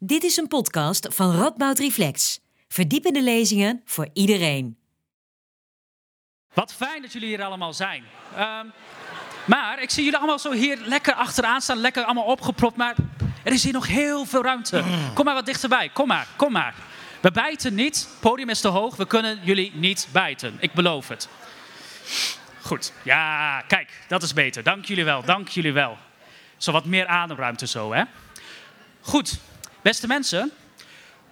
Dit is een podcast van Radboud Reflex. Verdiepende lezingen voor iedereen. Wat fijn dat jullie hier allemaal zijn. Ehm, maar ik zie jullie allemaal zo hier lekker achteraan staan, lekker allemaal opgepropt. Maar er is hier nog heel veel ruimte. Kom maar wat dichterbij. Kom maar, kom maar. We bijten niet. Het podium is te hoog. We kunnen jullie niet bijten. Ik beloof het. Goed. Ja, kijk, dat is beter. Dank jullie wel. Dank jullie wel. Zo wat meer ademruimte zo, hè? Goed. Beste mensen,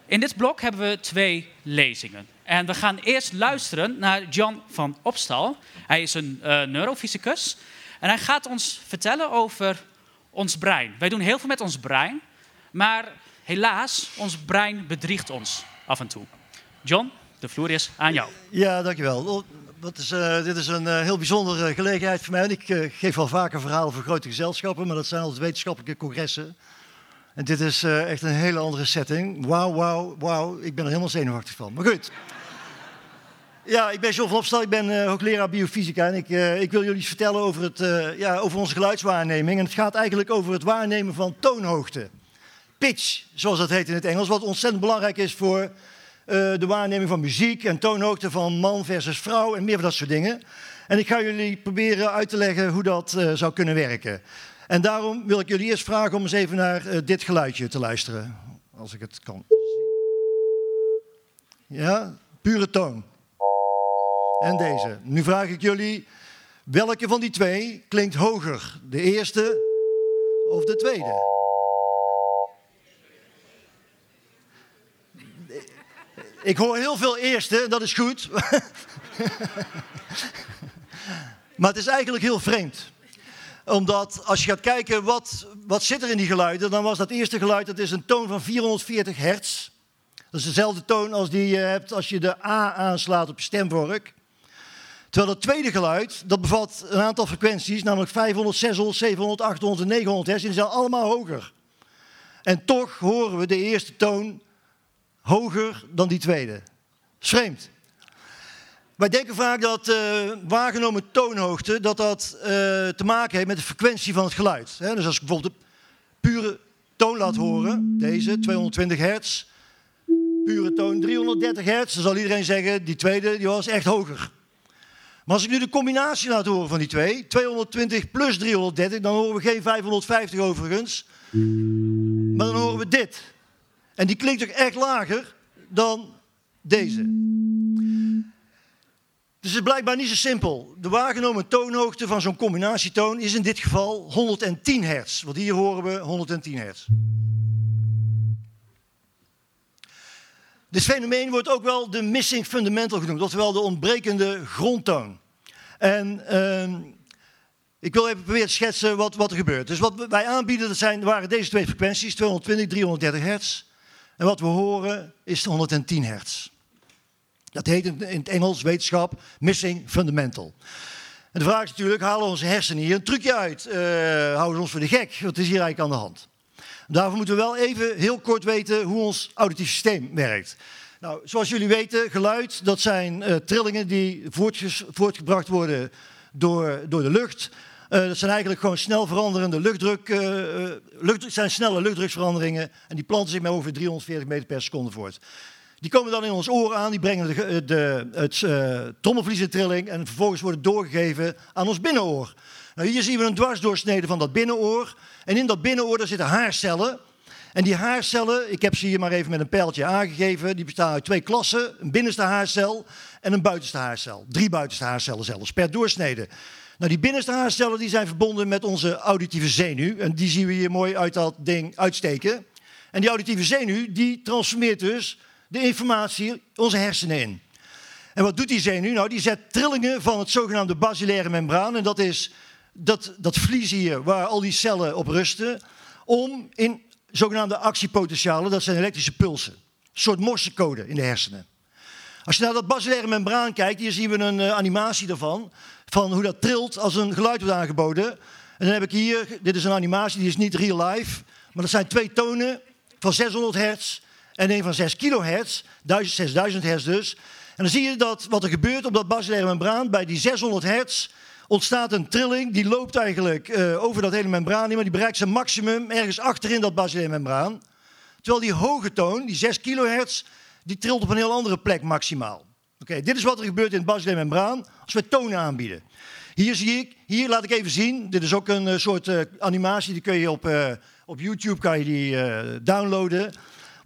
in dit blok hebben we twee lezingen. En we gaan eerst luisteren naar John van Opstal. Hij is een uh, neurofysicus. En hij gaat ons vertellen over ons brein. Wij doen heel veel met ons brein. Maar helaas, ons brein bedriegt ons af en toe. John, de vloer is aan jou. Ja, dankjewel. Dat is, uh, dit is een uh, heel bijzondere gelegenheid voor mij. En ik geef wel vaker verhalen voor grote gezelschappen, maar dat zijn altijd wetenschappelijke congressen. En dit is echt een hele andere setting. Wauw, wauw, wauw. Ik ben er helemaal zenuwachtig van. Maar goed. Ja, ik ben John van Opstal, ik ben hoogleraar biofysica en ik, ik, wil jullie vertellen over, het, ja, over onze geluidswaarneming. En het gaat eigenlijk over het waarnemen van toonhoogte. Pitch, zoals dat heet in het Engels, wat ontzettend belangrijk is voor de waarneming van muziek en toonhoogte van man versus vrouw en meer van dat soort dingen. En ik ga jullie proberen uit te leggen hoe dat zou kunnen werken. En daarom wil ik jullie eerst vragen om eens even naar dit geluidje te luisteren. Als ik het kan Ja, pure toon. En deze. Nu vraag ik jullie, welke van die twee klinkt hoger? De eerste of de tweede? Ik hoor heel veel eerste, dat is goed. maar het is eigenlijk heel vreemd. Omdat als je gaat kijken wat, wat zit er in die geluiden, dan was dat eerste geluid dat is een toon van 440 hertz. Dat is dezelfde toon als die je hebt als je de A aanslaat op je stemvork. Terwijl het tweede geluid, dat bevat een aantal frequenties, namelijk 500, 600, 700, 800 en 900 hertz. Die zijn allemaal hoger. En toch horen we de eerste toon hoger dan die tweede. Vreemd. Wij denken vaak dat uh, waargenomen toonhoogte dat dat, uh, te maken heeft met de frequentie van het geluid. Dus als ik bijvoorbeeld de pure toon laat horen, deze 220 hertz, pure toon 330 hertz, dan zal iedereen zeggen die tweede die was echt hoger. Maar als ik nu de combinatie laat horen van die twee, 220 plus 330, dan horen we geen 550 overigens, maar dan horen we dit. En die klinkt ook echt lager dan deze. Dus het is blijkbaar niet zo simpel. De waargenomen toonhoogte van zo'n combinatietoon is in dit geval 110 hertz. Want hier horen we 110 hertz. Dit fenomeen wordt ook wel de missing fundamental genoemd, oftewel de ontbrekende grondtoon. En uh, ik wil even proberen te schetsen wat, wat er gebeurt. Dus wat wij aanbieden, dat zijn, waren deze twee frequenties, 220, 330 hertz. En wat we horen is 110 hertz. Dat heet in het Engels wetenschap missing fundamental. En de vraag is natuurlijk, halen onze hersenen hier een trucje uit? Uh, houden ze ons voor de gek? Wat is hier eigenlijk aan de hand? Daarvoor moeten we wel even heel kort weten hoe ons auditief systeem werkt. Nou, zoals jullie weten, geluid, dat zijn uh, trillingen die voortgebracht worden door, door de lucht. Uh, dat zijn eigenlijk gewoon snel veranderende luchtdruk, lucht, zijn snelle luchtdruksveranderingen. En die planten zich met ongeveer 340 meter per seconde voort. Die komen dan in ons oor aan, die brengen de, de, het uh, trommelvlies in trilling en vervolgens worden doorgegeven aan ons binnenoor. Nou, hier zien we een dwarsdoorsnede van dat binnenoor. En in dat binnenoor daar zitten haarcellen. En die haarcellen, ik heb ze hier maar even met een pijltje aangegeven, die bestaan uit twee klassen. Een binnenste haarcel en een buitenste haarcel. Drie buitenste haarcellen zelfs, per doorsnede. Nou, die binnenste haarcellen die zijn verbonden met onze auditieve zenuw. En die zien we hier mooi uit dat ding uitsteken. En die auditieve zenuw die transformeert dus de informatie onze hersenen in. En wat doet die zenuw? Nou, die zet trillingen van het zogenaamde basilaire membraan. En dat is dat, dat vlies hier waar al die cellen op rusten. Om in zogenaamde actiepotentialen, dat zijn elektrische pulsen. Een soort morsecode in de hersenen. Als je naar dat basilaire membraan kijkt, hier zien we een uh, animatie daarvan van hoe dat trilt als een geluid wordt aangeboden. En dan heb ik hier, dit is een animatie, die is niet real life, maar dat zijn twee tonen van 600 hertz en een van 6 kilohertz, 6000 hertz dus. En dan zie je dat wat er gebeurt op dat basilaire membraan, bij die 600 hertz ontstaat een trilling, die loopt eigenlijk uh, over dat hele membraan, maar die bereikt zijn maximum ergens achterin dat basilaire membraan. Terwijl die hoge toon, die 6 kilohertz, die trilt op een heel andere plek maximaal. Oké, dit is wat er gebeurt in het basleermembraan als we tonen aanbieden. Hier zie ik, hier laat ik even zien. Dit is ook een uh, soort uh, animatie, die kun je op, op YouTube kan je die, downloaden.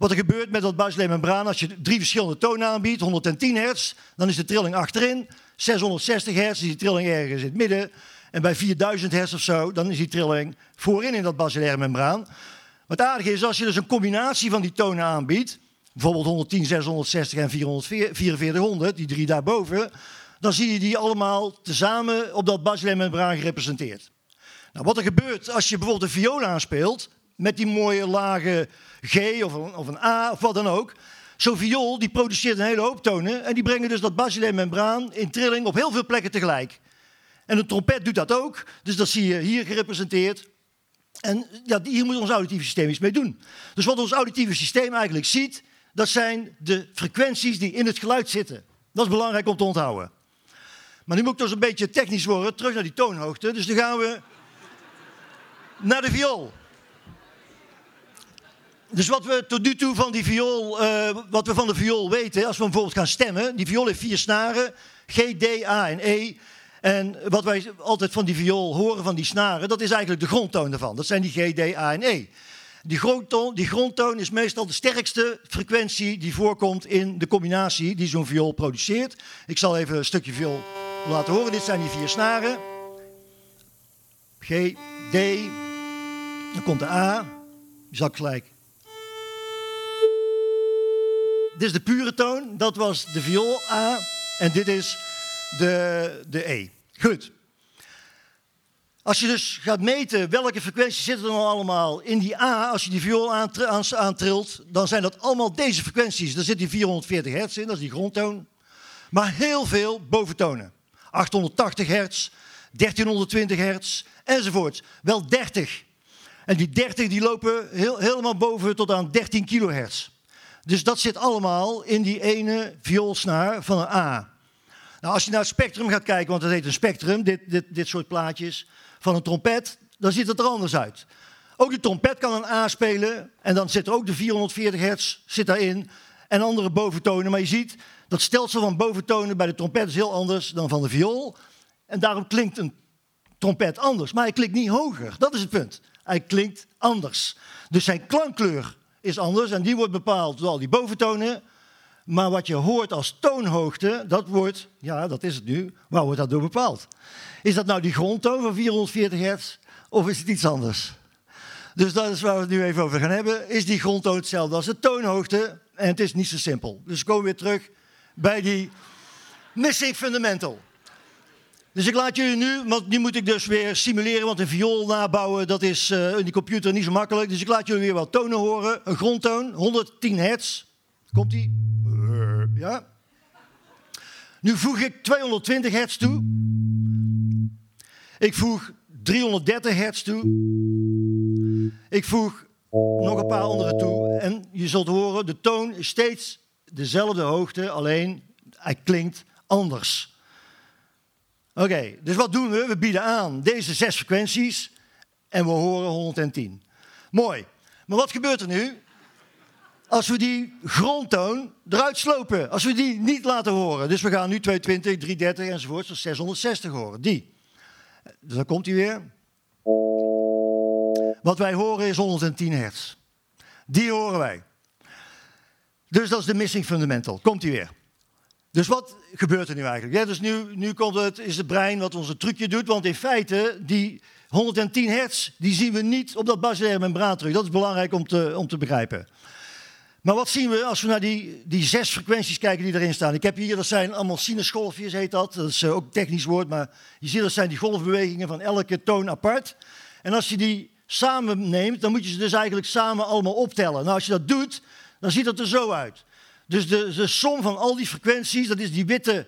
Wat er gebeurt met dat basleermembraan, als je drie verschillende tonen aanbiedt, 110 hertz, dan is de trilling achterin. 660 hertz is die trilling ergens in het midden. En bij 4000 hertz of zo, dan is die trilling voorin in dat basilaire membraan. Wat aardig is, als je dus een combinatie van die tonen aanbiedt, bijvoorbeeld 110, 660 en 4400, die drie daarboven, dan zie je die allemaal tezamen op dat basilaire membraan gerepresenteerd. Nou, wat er gebeurt als je bijvoorbeeld een viool aanspeelt, met die mooie lage G of een, of een A of wat dan ook, Zo'n viool die produceert een hele hoop tonen en die brengen dus dat basilaire membraan in trilling op heel veel plekken tegelijk. En een trompet doet dat ook, dus dat zie je hier gerepresenteerd. En ja, hier moet ons auditieve systeem iets mee doen. Dus wat ons auditieve systeem eigenlijk ziet, dat zijn de frequenties die in het geluid zitten. Dat is belangrijk om te onthouden. Maar nu moet ik dus een beetje technisch worden, terug naar die toonhoogte. Dus dan gaan we naar de viool. Dus wat we tot nu toe van die viool, uh, wat we van de viool weten, als we bijvoorbeeld gaan stemmen, die viool heeft vier snaren, G, D, A en E. En wat wij altijd van die viool horen, van die snaren, dat is eigenlijk de grondtoon ervan. Dat zijn die G, D, A en E. Die grondtoon, die grondtoon is meestal de sterkste frequentie die voorkomt in de combinatie die zo'n viool produceert. Ik zal even een stukje viool laten horen. Dit zijn die vier snaren. G, D, dan komt de A. Die zal gelijk dit is de pure toon, dat was de viool A en dit is de, de E. Goed. Als je dus gaat meten welke frequenties zitten er nou allemaal in die A, als je die viool aantrilt, dan zijn dat allemaal deze frequenties. Daar zit die 440 hertz in, dat is die grondtoon. Maar heel veel boventonen. 880 hertz, 1320 hertz enzovoort. Wel 30. En die 30 die lopen heel, helemaal boven tot aan 13 kilohertz. Dus dat zit allemaal in die ene vioolsnaar van een A. Nou, als je naar het spectrum gaat kijken, want dat heet een spectrum, dit, dit, dit soort plaatjes van een trompet, dan ziet het er anders uit. Ook de trompet kan een A spelen en dan zit er ook de 440 hertz zit daarin en andere boventonen. Maar je ziet, dat stelsel van boventonen bij de trompet is heel anders dan van de viool. En daarom klinkt een trompet anders, maar hij klinkt niet hoger. Dat is het punt. Hij klinkt anders. Dus zijn klankkleur is anders en die wordt bepaald door al die boventonen. Maar wat je hoort als toonhoogte, dat wordt, ja, dat is het nu, waar wordt dat door bepaald? Is dat nou die grondtoon van 440 hertz of is het iets anders? Dus dat is waar we het nu even over gaan hebben. Is die grondtoon hetzelfde als de toonhoogte? En het is niet zo simpel. Dus komen we weer terug bij die missing fundamental. Dus ik laat jullie nu, want nu moet ik dus weer simuleren, want een viool nabouwen, dat is uh, in die computer niet zo makkelijk. Dus ik laat jullie weer wat tonen horen. Een grondtoon, 110 hertz. Komt die? Ja. Nu voeg ik 220 hertz toe. Ik voeg 330 hertz toe. Ik voeg nog een paar andere toe. En je zult horen, de toon is steeds dezelfde hoogte, alleen hij klinkt anders. Oké, dus wat doen we? We bieden aan deze zes frequenties en we horen 110. Mooi. Maar wat gebeurt er nu als we die grondtoon eruit slopen? Als we die niet laten horen. Dus we gaan nu 220, 330 enzovoort, tot 660 horen. Die. Dus dan komt hij weer. Wat wij horen is 110 hertz. Die horen wij. Dus dat is de missing fundamental. Komt hij weer. Dus wat gebeurt er nu eigenlijk? Ja, dus nu, nu komt het, is het brein wat ons een trucje doet, want in feite die 110 hertz, die zien we niet op dat basilaire membraan terug. Dat is belangrijk om te, om te begrijpen. Maar wat zien we als we naar die, die zes frequenties kijken die erin staan? Ik heb hier, dat zijn allemaal sinusgolfjes, heet dat. Dat is eh, ook technisch woord, maar je ziet dat zijn die golfbewegingen van elke toon apart. En als je die samen neemt, dan moet je ze dus eigenlijk samen allemaal optellen. Nou, als je dat doet, dan ziet het er zo uit. Dus de, de som van al die frequenties, dat is die witte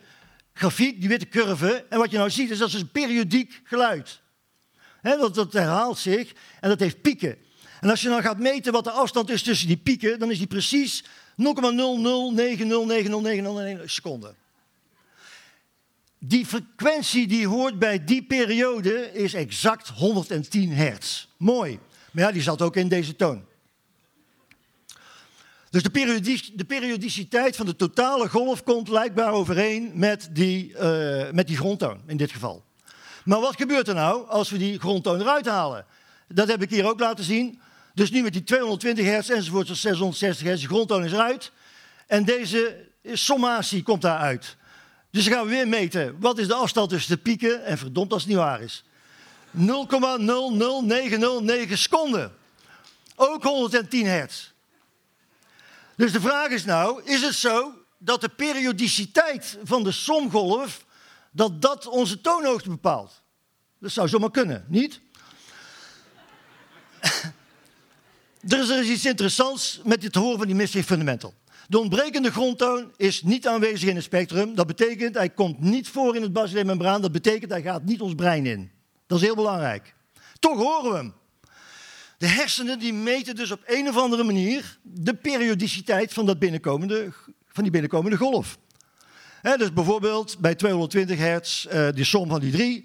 grafiek, die witte curve. En wat je nou ziet, is dat is een periodiek geluid. dat, herhaalt zich en dat heeft pieken. En als je dan gaat meten wat de afstand is tussen die pieken, dan is die precies 0,0090909 seconden. Die frequentie die hoort bij die periode is exact 110 hertz. Mooi. Maar ja, die zat ook in deze toon. Dus de, de periodiciteit van de totale golf komt blijkbaar overeen met die, eh, met die grondtoon in dit geval. Maar wat gebeurt er nou als we die grondtoon eruit halen? Dat heb ik hier ook laten zien. Dus nu met die 220 hertz enzovoort tot 660 hertz, de grondtoon is eruit. En deze sommatie komt daaruit. Dus dan gaan we weer meten. Wat is de afstand tussen de pieken? En verdomd als het niet waar is. 0,00909 seconden. Ook 110 hertz. Dus de vraag is nou, is het zo dat de periodiciteit van de somgolf, dat dat onze toonhoogte bepaalt? Dat zou zomaar kunnen, niet? er is iets interessants met het horen van die missing fundamental. De ontbrekende grondtoon is niet aanwezig in het spectrum. Dat betekent, hij komt niet voor in het basileermembraan. Dat betekent, hij gaat niet ons brein in. Dat is heel belangrijk. Toch horen we hem. De hersenen die meten dus op een of andere manier de periodiciteit van, dat binnenkomende, van die binnenkomende golf. Dus bijvoorbeeld bij 220 hertz, eh, die som van die drie,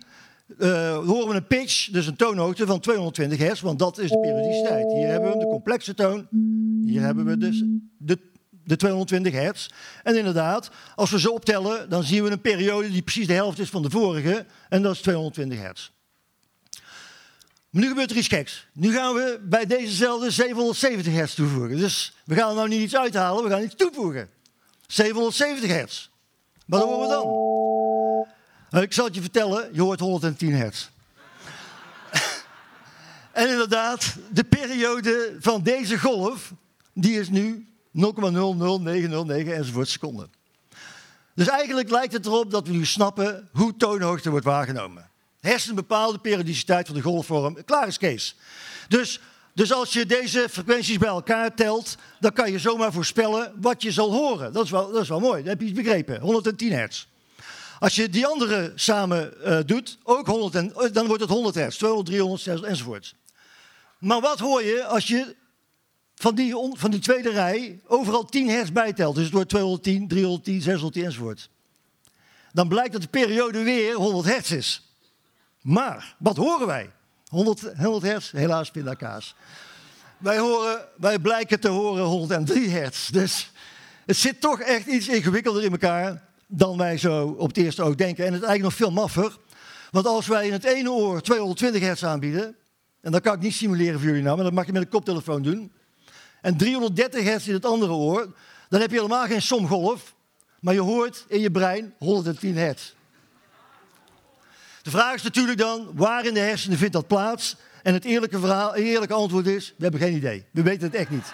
eh, horen we een pitch, dus een toonhoogte van 220 hertz, want dat is de periodiciteit. Hier hebben we de complexe toon, hier hebben we dus de, de 220 hertz. En inderdaad, als we ze optellen, dan zien we een periode die precies de helft is van de vorige, en dat is 220 hertz. Nu gebeurt er iets geks. Nu gaan we bij dezezelfde 770 hertz toevoegen. Dus we gaan er nou niet iets uithalen, we gaan iets toevoegen. 770 hertz. Wat horen we dan? Nou, ik zal het je vertellen, je hoort 110 hertz. en inderdaad, de periode van deze golf, die is nu 0,00909 enzovoort seconden. Dus eigenlijk lijkt het erop dat we nu snappen hoe toonhoogte wordt waargenomen. Hersenen bepalen de periodiciteit van de golfvorm. Klaar is Kees. Dus, dus als je deze frequenties bij elkaar telt, dan kan je zomaar voorspellen wat je zal horen. Dat is wel, dat is wel mooi, dat heb je iets begrepen. 110 hertz. Als je die andere samen eh, doet, ook 100 en, eh, dan wordt het 100 hertz, 200, 300 600, enzovoort. Maar wat hoor je als je van die, van die tweede rij overal 10 hertz bijtelt? Dus het wordt 210, 310, 610 enzovoort. Dan blijkt dat de periode weer 100 hertz is. Maar, wat horen wij? 100, 100 hertz, helaas pindakaas. Wij, horen, wij blijken te horen 103 hertz. Dus het zit toch echt iets ingewikkelder in elkaar dan wij zo op het eerste oog denken. En het is eigenlijk nog veel maffer. Want als wij in het ene oor 220 hertz aanbieden, en dat kan ik niet simuleren voor jullie nou, maar dat mag je met een koptelefoon doen. En 330 hertz in het andere oor, dan heb je helemaal geen somgolf, maar je hoort in je brein 110 hertz. De vraag is natuurlijk dan, waar in de hersenen vindt dat plaats? En het eerlijke, verhaal, eerlijke antwoord is, we hebben geen idee. We weten het echt niet.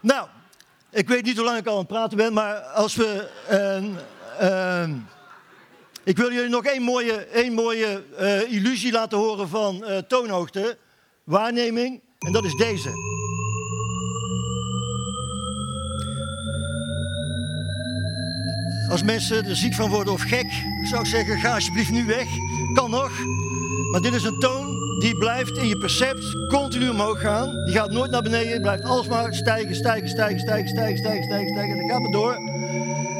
Nou, ik weet niet hoe lang ik al aan het praten ben, maar als we... ehm, ehm, ik wil jullie nog één mooie, één mooie eh, illusie laten horen van eh, toonhoogte, waarneming, en dat is deze. Als mensen er ziek van worden of gek, zou ik zeggen, ga alsjeblieft nu weg. Kan nog. Maar dit is een toon die blijft in je percept continu omhoog gaan. Die gaat nooit naar beneden, blijft alsmaar stijgen, stijgen, stijgen, stijgen, stijgen, stijgen, stijgen, stijgen. En dan gaat het door.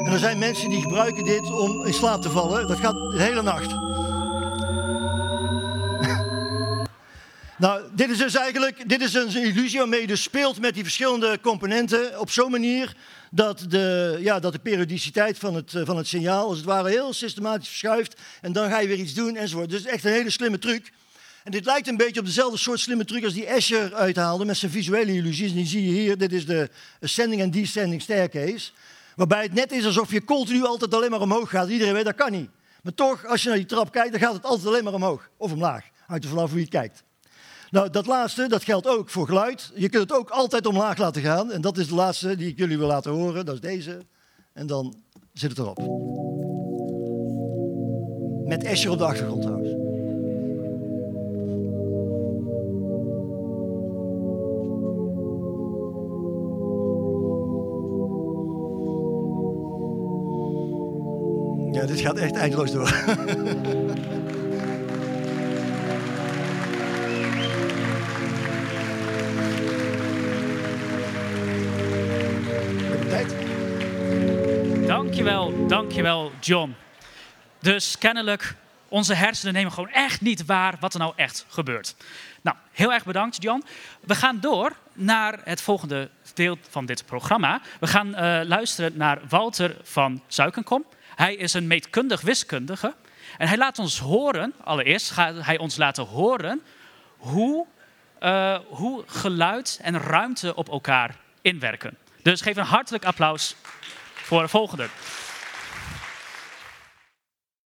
En er zijn mensen die gebruiken dit om in slaap te vallen. Dat gaat de hele nacht. Nou, dit is dus eigenlijk dit is een illusie waarmee je dus speelt met die verschillende componenten op zo'n manier dat de, ja, dat de periodiciteit van het, eh, van het signaal als het ware heel systematisch verschuift en dan ga je weer iets doen enzovoort. Dus echt een hele slimme truc. En dit lijkt een beetje op dezelfde soort slimme truc als die Escher uithaalde met zijn visuele illusies. Die zie je hier, dit is de ascending en descending staircase. Waarbij het net is alsof je continu altijd alleen maar omhoog gaat. Iedereen weet, dat kan niet. Maar toch, als je naar die trap kijkt, dan gaat het altijd alleen maar omhoog. Of omlaag. Hangt er vanaf hoe je kijkt. Nou, dat laatste, dat geldt ook voor geluid. Je kunt het ook altijd omlaag laten gaan. En dat is de laatste die ik jullie wil laten horen. Dat is deze. En dan zit het erop. Met Escher op de achtergrond trouwens. Ja, dit gaat echt eindeloos door. Dankjewel, dankjewel John. Dus kennelijk onze hersenen nemen gewoon echt niet waar wat er nou echt gebeurt. Nou, heel erg bedankt, Jan. We gaan door naar het volgende deel van dit programma. We gaan uh, luisteren naar Walter van Zuikenkom. Hij is een meetkundig wiskundige. En hij laat ons horen, allereerst gaat hij ons laten horen hoe, uh, hoe geluid en ruimte op elkaar inwerken. Dus geef een hartelijk applaus voor de volgende.